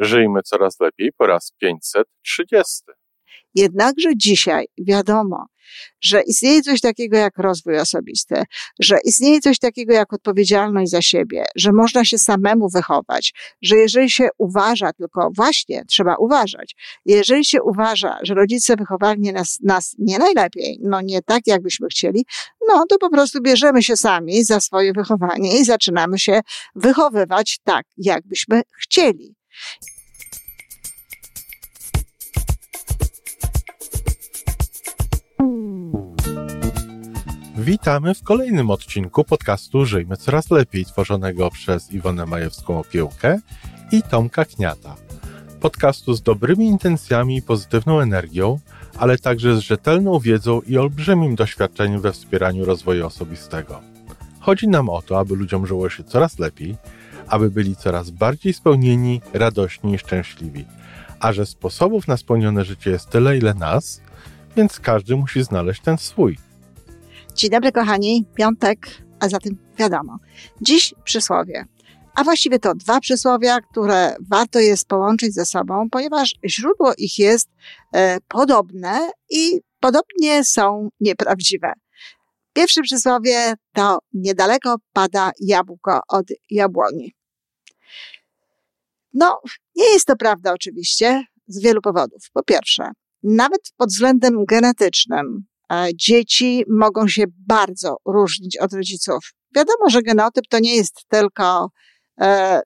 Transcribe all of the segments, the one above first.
Żyjmy coraz lepiej po raz 530. Jednakże dzisiaj wiadomo, że istnieje coś takiego jak rozwój osobisty, że istnieje coś takiego jak odpowiedzialność za siebie, że można się samemu wychować, że jeżeli się uważa, tylko właśnie trzeba uważać, jeżeli się uważa, że rodzice wychowali nas, nas nie najlepiej, no nie tak jakbyśmy chcieli, no to po prostu bierzemy się sami za swoje wychowanie i zaczynamy się wychowywać tak, jakbyśmy chcieli. Witamy w kolejnym odcinku podcastu Żyjmy Coraz Lepiej, tworzonego przez Iwonę Majewską Opiełkę i Tomka Kniata. Podcastu z dobrymi intencjami i pozytywną energią, ale także z rzetelną wiedzą i olbrzymim doświadczeniem we wspieraniu rozwoju osobistego. Chodzi nam o to, aby ludziom żyło się coraz lepiej, aby byli coraz bardziej spełnieni, radośni i szczęśliwi. A że sposobów na spełnione życie jest tyle, ile nas, więc każdy musi znaleźć ten swój – Dzień dobry, kochani. Piątek, a zatem wiadomo. Dziś przysłowie. A właściwie to dwa przysłowia, które warto jest połączyć ze sobą, ponieważ źródło ich jest e, podobne i podobnie są nieprawdziwe. Pierwsze przysłowie to niedaleko pada jabłko od jabłoni. No, nie jest to prawda oczywiście z wielu powodów. Po pierwsze, nawet pod względem genetycznym dzieci mogą się bardzo różnić od rodziców. Wiadomo, że genotyp to nie jest tylko e,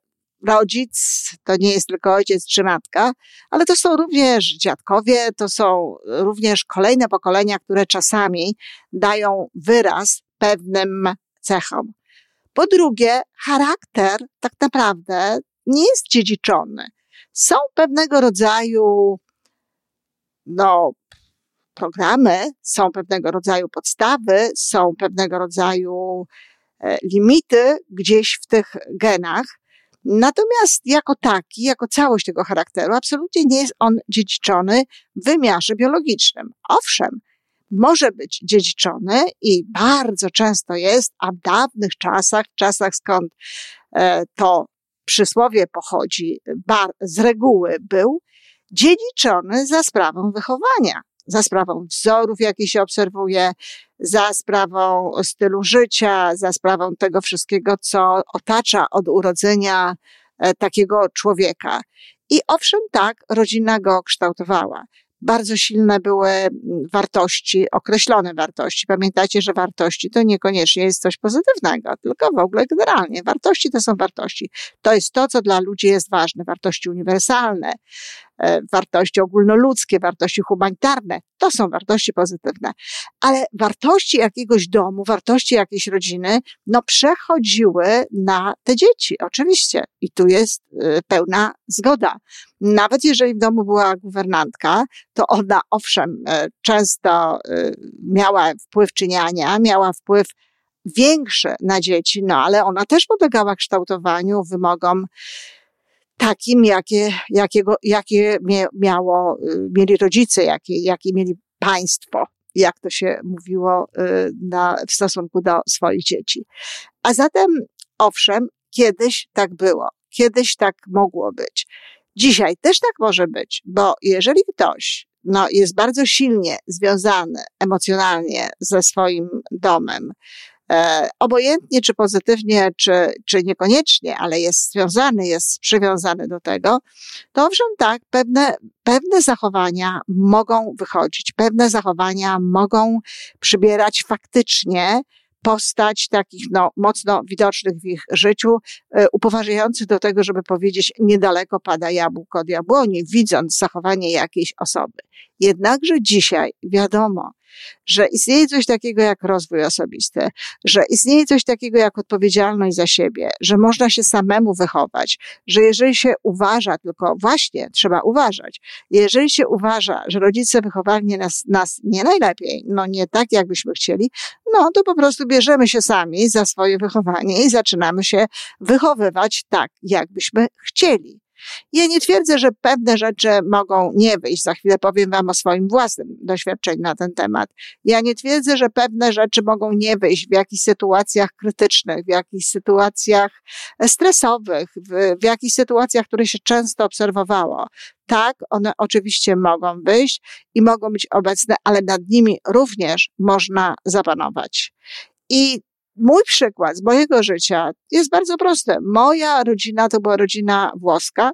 rodzic, to nie jest tylko ojciec czy matka, ale to są również dziadkowie, to są również kolejne pokolenia, które czasami dają wyraz pewnym cechom. Po drugie, charakter tak naprawdę nie jest dziedziczony. Są pewnego rodzaju, no, programy, są pewnego rodzaju podstawy, są pewnego rodzaju e, limity gdzieś w tych genach. Natomiast jako taki, jako całość tego charakteru, absolutnie nie jest on dziedziczony w wymiarze biologicznym. Owszem, może być dziedziczony i bardzo często jest, a w dawnych czasach, czasach skąd e, to przysłowie pochodzi, z reguły był dziedziczony za sprawą wychowania za sprawą wzorów, jakie się obserwuje, za sprawą stylu życia, za sprawą tego wszystkiego, co otacza od urodzenia e, takiego człowieka. I owszem, tak, rodzina go kształtowała bardzo silne były mm, wartości, określone wartości. Pamiętajcie, że wartości to niekoniecznie jest coś pozytywnego, tylko w ogóle generalnie. Wartości to są wartości. To jest to, co dla ludzi jest ważne. Wartości uniwersalne, wartości ogólnoludzkie, wartości humanitarne. To są wartości pozytywne. Ale wartości jakiegoś domu, wartości jakiejś rodziny, no przechodziły na te dzieci, oczywiście. I tu jest e, pełna zgoda. Nawet jeżeli w domu była guwernantka, to ona owszem e, często e, miała wpływ czyniania, miała wpływ większy na dzieci, no ale ona też podlegała kształtowaniu, wymogom takim, jakie, jakiego, jakie miało, e, mieli rodzice, jakie, jakie mieli państwo, jak to się mówiło na, w stosunku do swoich dzieci. A zatem, owszem, kiedyś tak było, kiedyś tak mogło być. Dzisiaj też tak może być, bo jeżeli ktoś no, jest bardzo silnie związany emocjonalnie ze swoim domem, obojętnie czy pozytywnie, czy, czy niekoniecznie, ale jest związany, jest przywiązany do tego, to owszem tak, pewne, pewne zachowania mogą wychodzić, pewne zachowania mogą przybierać faktycznie postać takich no, mocno widocznych w ich życiu, e, upoważniających do tego, żeby powiedzieć, niedaleko pada jabłko od jabłoni, widząc zachowanie jakiejś osoby. Jednakże dzisiaj wiadomo, że istnieje coś takiego jak rozwój osobisty, że istnieje coś takiego jak odpowiedzialność za siebie, że można się samemu wychować, że jeżeli się uważa, tylko właśnie trzeba uważać, jeżeli się uważa, że rodzice wychowali nas, nas nie najlepiej, no nie tak jakbyśmy chcieli, no to po prostu bierzemy się sami za swoje wychowanie i zaczynamy się wychowywać tak, jakbyśmy chcieli. Ja nie twierdzę, że pewne rzeczy mogą nie wyjść. Za chwilę powiem Wam o swoim własnym doświadczeniu na ten temat. Ja nie twierdzę, że pewne rzeczy mogą nie wyjść w jakichś sytuacjach krytycznych, w jakichś sytuacjach stresowych, w, w jakichś sytuacjach, które się często obserwowało. Tak, one oczywiście mogą wyjść i mogą być obecne, ale nad nimi również można zapanować. I mój przykład z mojego życia jest bardzo prosty. Moja rodzina to była rodzina włoska,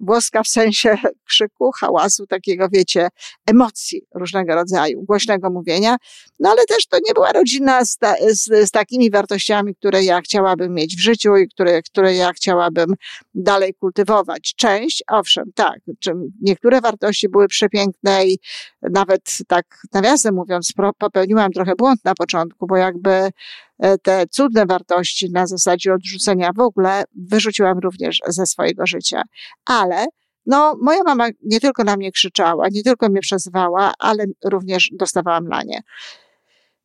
włoska w sensie krzyku, hałasu, takiego, wiecie, emocji różnego rodzaju, głośnego mówienia, no ale też to nie była rodzina z, ta, z, z, takimi wartościami, które ja chciałabym mieć w życiu i które, które ja chciałabym dalej kultywować. Część, owszem, tak, niektóre wartości były przepiękne i nawet tak nawiasem mówiąc, popełniłam trochę błąd na początku, bo jakby te cudne wartości na zasadzie odrzucenia w ogóle wyrzuciłam również ze swojego życia. Ale no, moja mama nie tylko na mnie krzyczała, nie tylko mnie przezywała, ale również dostawałam lanie.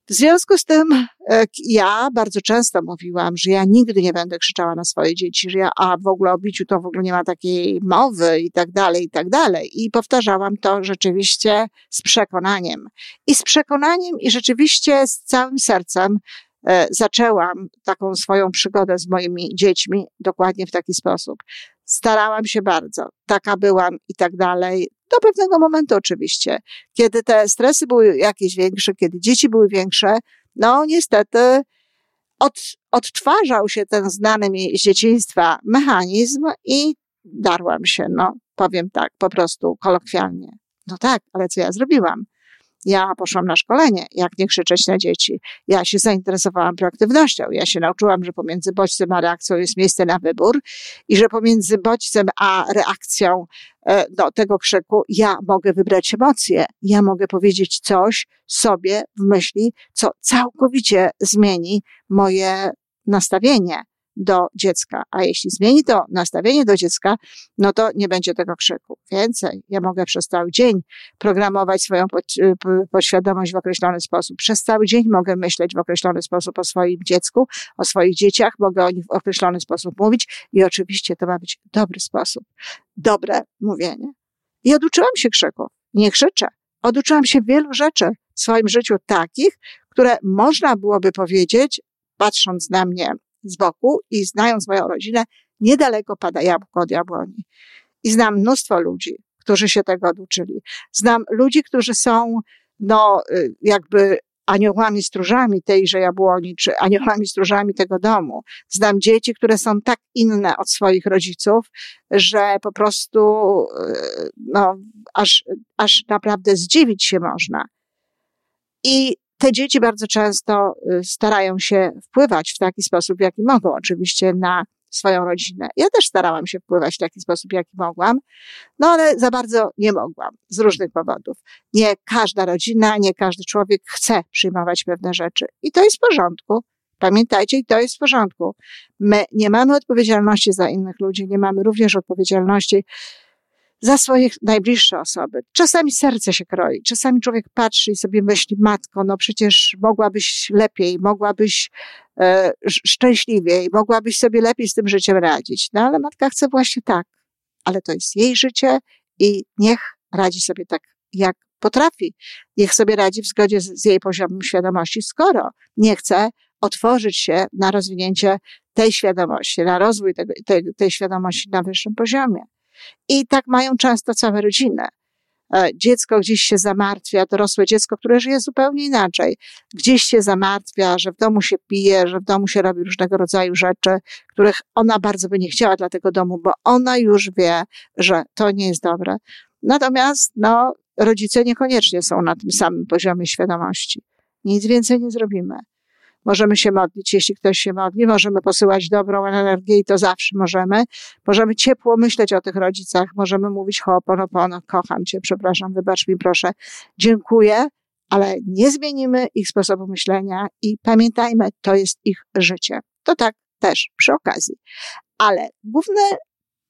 W związku z tym e, ja bardzo często mówiłam, że ja nigdy nie będę krzyczała na swoje dzieci, że ja, a w ogóle o biciu to w ogóle nie ma takiej mowy i tak dalej, i tak dalej. I powtarzałam to rzeczywiście z przekonaniem. I z przekonaniem i rzeczywiście z całym sercem e, zaczęłam taką swoją przygodę z moimi dziećmi dokładnie w taki sposób. Starałam się bardzo, taka byłam i tak dalej. Do pewnego momentu oczywiście. Kiedy te stresy były jakieś większe, kiedy dzieci były większe, no niestety od, odtwarzał się ten znany mi z dzieciństwa mechanizm i darłam się, no powiem tak, po prostu kolokwialnie. No tak, ale co ja zrobiłam? Ja poszłam na szkolenie, jak nie krzyczeć na dzieci. Ja się zainteresowałam proaktywnością. Ja się nauczyłam, że pomiędzy bodźcem a reakcją jest miejsce na wybór i że pomiędzy bodźcem a reakcją e, do tego krzyku ja mogę wybrać emocje. Ja mogę powiedzieć coś sobie w myśli, co całkowicie zmieni moje nastawienie do dziecka. A jeśli zmieni to nastawienie do dziecka, no to nie będzie tego krzyku. Więcej, ja mogę przez cały dzień programować swoją podświadomość w określony sposób. Przez cały dzień mogę myśleć w określony sposób o swoim dziecku, o swoich dzieciach, mogę o nich w określony sposób mówić i oczywiście to ma być dobry sposób. Dobre mówienie. I oduczyłam się krzyku. Nie krzyczę. Oduczyłam się wielu rzeczy w swoim życiu takich, które można byłoby powiedzieć, patrząc na mnie z boku i znając moją rodzinę, niedaleko pada jabłko od jabłoni. I znam mnóstwo ludzi, którzy się tego oduczyli. Znam ludzi, którzy są, no, y, jakby aniołami stróżami tejże jabłoni, czy aniołami stróżami tego domu. Znam dzieci, które są tak inne od swoich rodziców, że po prostu, y, no, aż, aż naprawdę zdziwić się można. I te dzieci bardzo często y, starają się wpływać w taki sposób, jaki mogą, oczywiście na swoją rodzinę. Ja też starałam się wpływać w taki sposób, jaki mogłam, no ale za bardzo nie mogłam z różnych powodów. Nie każda rodzina, nie każdy człowiek chce przyjmować pewne rzeczy i to jest w porządku. Pamiętajcie, i to jest w porządku. My nie mamy odpowiedzialności za innych ludzi, nie mamy również odpowiedzialności za swoje najbliższe osoby. Czasami serce się kroi, czasami człowiek patrzy i sobie myśli, matko, no przecież mogłabyś lepiej, mogłabyś e, szczęśliwiej, mogłabyś sobie lepiej z tym życiem radzić. No ale matka chce właśnie tak, ale to jest jej życie i niech radzi sobie tak, jak potrafi. Niech sobie radzi w zgodzie z, z jej poziomem świadomości, skoro nie chce otworzyć się na rozwinięcie tej świadomości, na rozwój tego, tej, tej świadomości na wyższym poziomie. I tak mają często całe rodziny. E, dziecko gdzieś się zamartwia, dorosłe dziecko, które żyje zupełnie inaczej. Gdzieś się zamartwia, że w domu się pije, że w domu się robi różnego rodzaju rzeczy, których ona bardzo by nie chciała dla tego domu, bo ona już wie, że to nie jest dobre. Natomiast, no, rodzice niekoniecznie są na tym samym poziomie świadomości. Nic więcej nie zrobimy. Możemy się modlić, jeśli ktoś się modli, możemy posyłać dobrą energię i to zawsze możemy. Możemy ciepło myśleć o tych rodzicach, możemy mówić ho'oponopono, kocham cię, przepraszam, wybacz mi proszę, dziękuję, ale nie zmienimy ich sposobu myślenia i pamiętajmy, to jest ich życie. To tak też przy okazji. Ale główne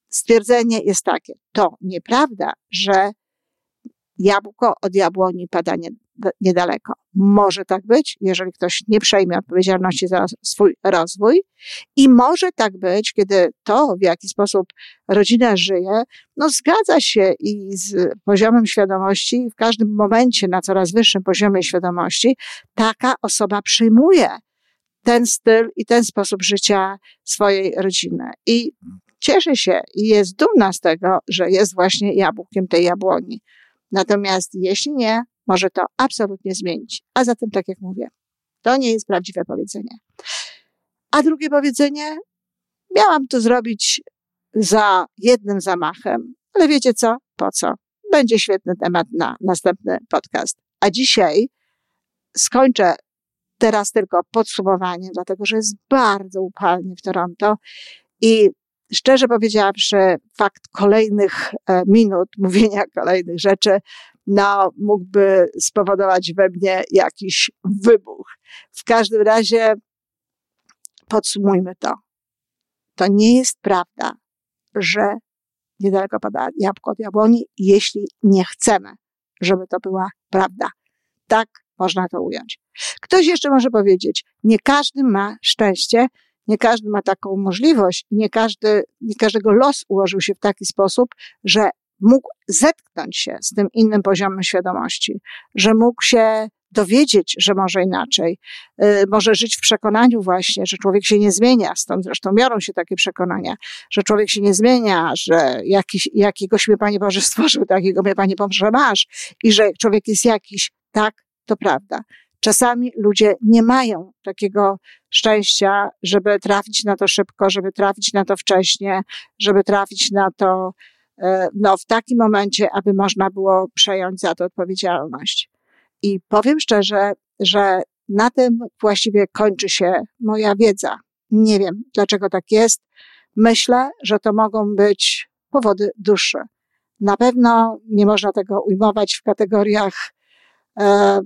stwierdzenie jest takie, to nieprawda, że jabłko od jabłoni pada nie, niedaleko. Może tak być, jeżeli ktoś nie przejmie odpowiedzialności za swój rozwój, i może tak być, kiedy to, w jaki sposób rodzina żyje, no zgadza się i z poziomem świadomości, w każdym momencie na coraz wyższym poziomie świadomości, taka osoba przyjmuje ten styl i ten sposób życia swojej rodziny. I cieszy się i jest dumna z tego, że jest właśnie jabłkiem tej jabłoni. Natomiast jeśli nie, może to absolutnie zmienić. A zatem, tak jak mówię, to nie jest prawdziwe powiedzenie. A drugie powiedzenie, miałam to zrobić za jednym zamachem, ale wiecie co? Po co? Będzie świetny temat na następny podcast. A dzisiaj skończę teraz tylko podsumowanie, dlatego że jest bardzo upalnie w Toronto i szczerze powiedziawszy, fakt kolejnych e, minut mówienia kolejnych rzeczy, no, mógłby spowodować we mnie jakiś wybuch. W każdym razie podsumujmy to. To nie jest prawda, że niedaleko pada jabłko od jabłoni, jeśli nie chcemy, żeby to była prawda. Tak można to ująć. Ktoś jeszcze może powiedzieć, nie każdy ma szczęście, nie każdy ma taką możliwość, nie, każdy, nie każdego los ułożył się w taki sposób, że mógł zetknąć się z tym innym poziomem świadomości, że mógł się dowiedzieć, że może inaczej, y, może żyć w przekonaniu właśnie, że człowiek się nie zmienia, stąd zresztą biorą się takie przekonania, że człowiek się nie zmienia, że jakiś, jakiegoś mnie Panie Boże stworzył, takiego mnie Panie Boże masz i że człowiek jest jakiś. Tak, to prawda. Czasami ludzie nie mają takiego szczęścia, żeby trafić na to szybko, żeby trafić na to wcześnie, żeby trafić na to no, w takim momencie, aby można było przejąć za to odpowiedzialność. I powiem szczerze, że na tym właściwie kończy się moja wiedza. Nie wiem, dlaczego tak jest. Myślę, że to mogą być powody dłuższe. Na pewno nie można tego ujmować w kategoriach e,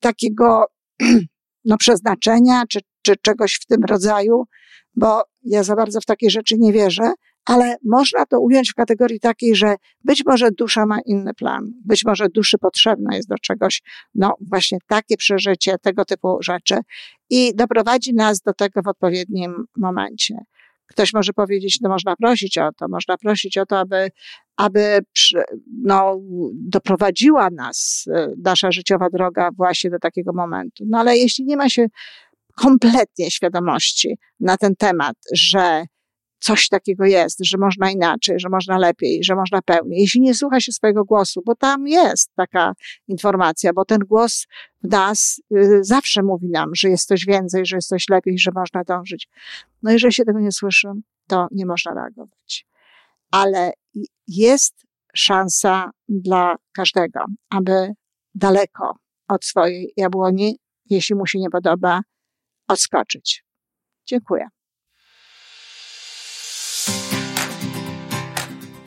takiego no, przeznaczenia czy, czy czegoś w tym rodzaju, bo ja za bardzo w takie rzeczy nie wierzę, ale można to ująć w kategorii takiej, że być może dusza ma inny plan, być może duszy potrzebna jest do czegoś, no właśnie takie przeżycie, tego typu rzeczy i doprowadzi nas do tego w odpowiednim momencie. Ktoś może powiedzieć, no można prosić o to, można prosić o to, aby, aby no, doprowadziła nas e, nasza życiowa droga właśnie do takiego momentu. No ale jeśli nie ma się kompletnie świadomości na ten temat, że coś takiego jest, że można inaczej, że można lepiej, że można pełniej. Jeśli nie słucha się swojego głosu, bo tam jest taka informacja, bo ten głos w nas y, zawsze mówi nam, że jest coś więcej, że jest coś lepiej, że można dążyć. No jeżeli się tego nie słyszy, to nie można reagować. Ale jest szansa dla każdego, aby daleko od swojej jabłoni, jeśli mu się nie podoba, odskoczyć. Dziękuję.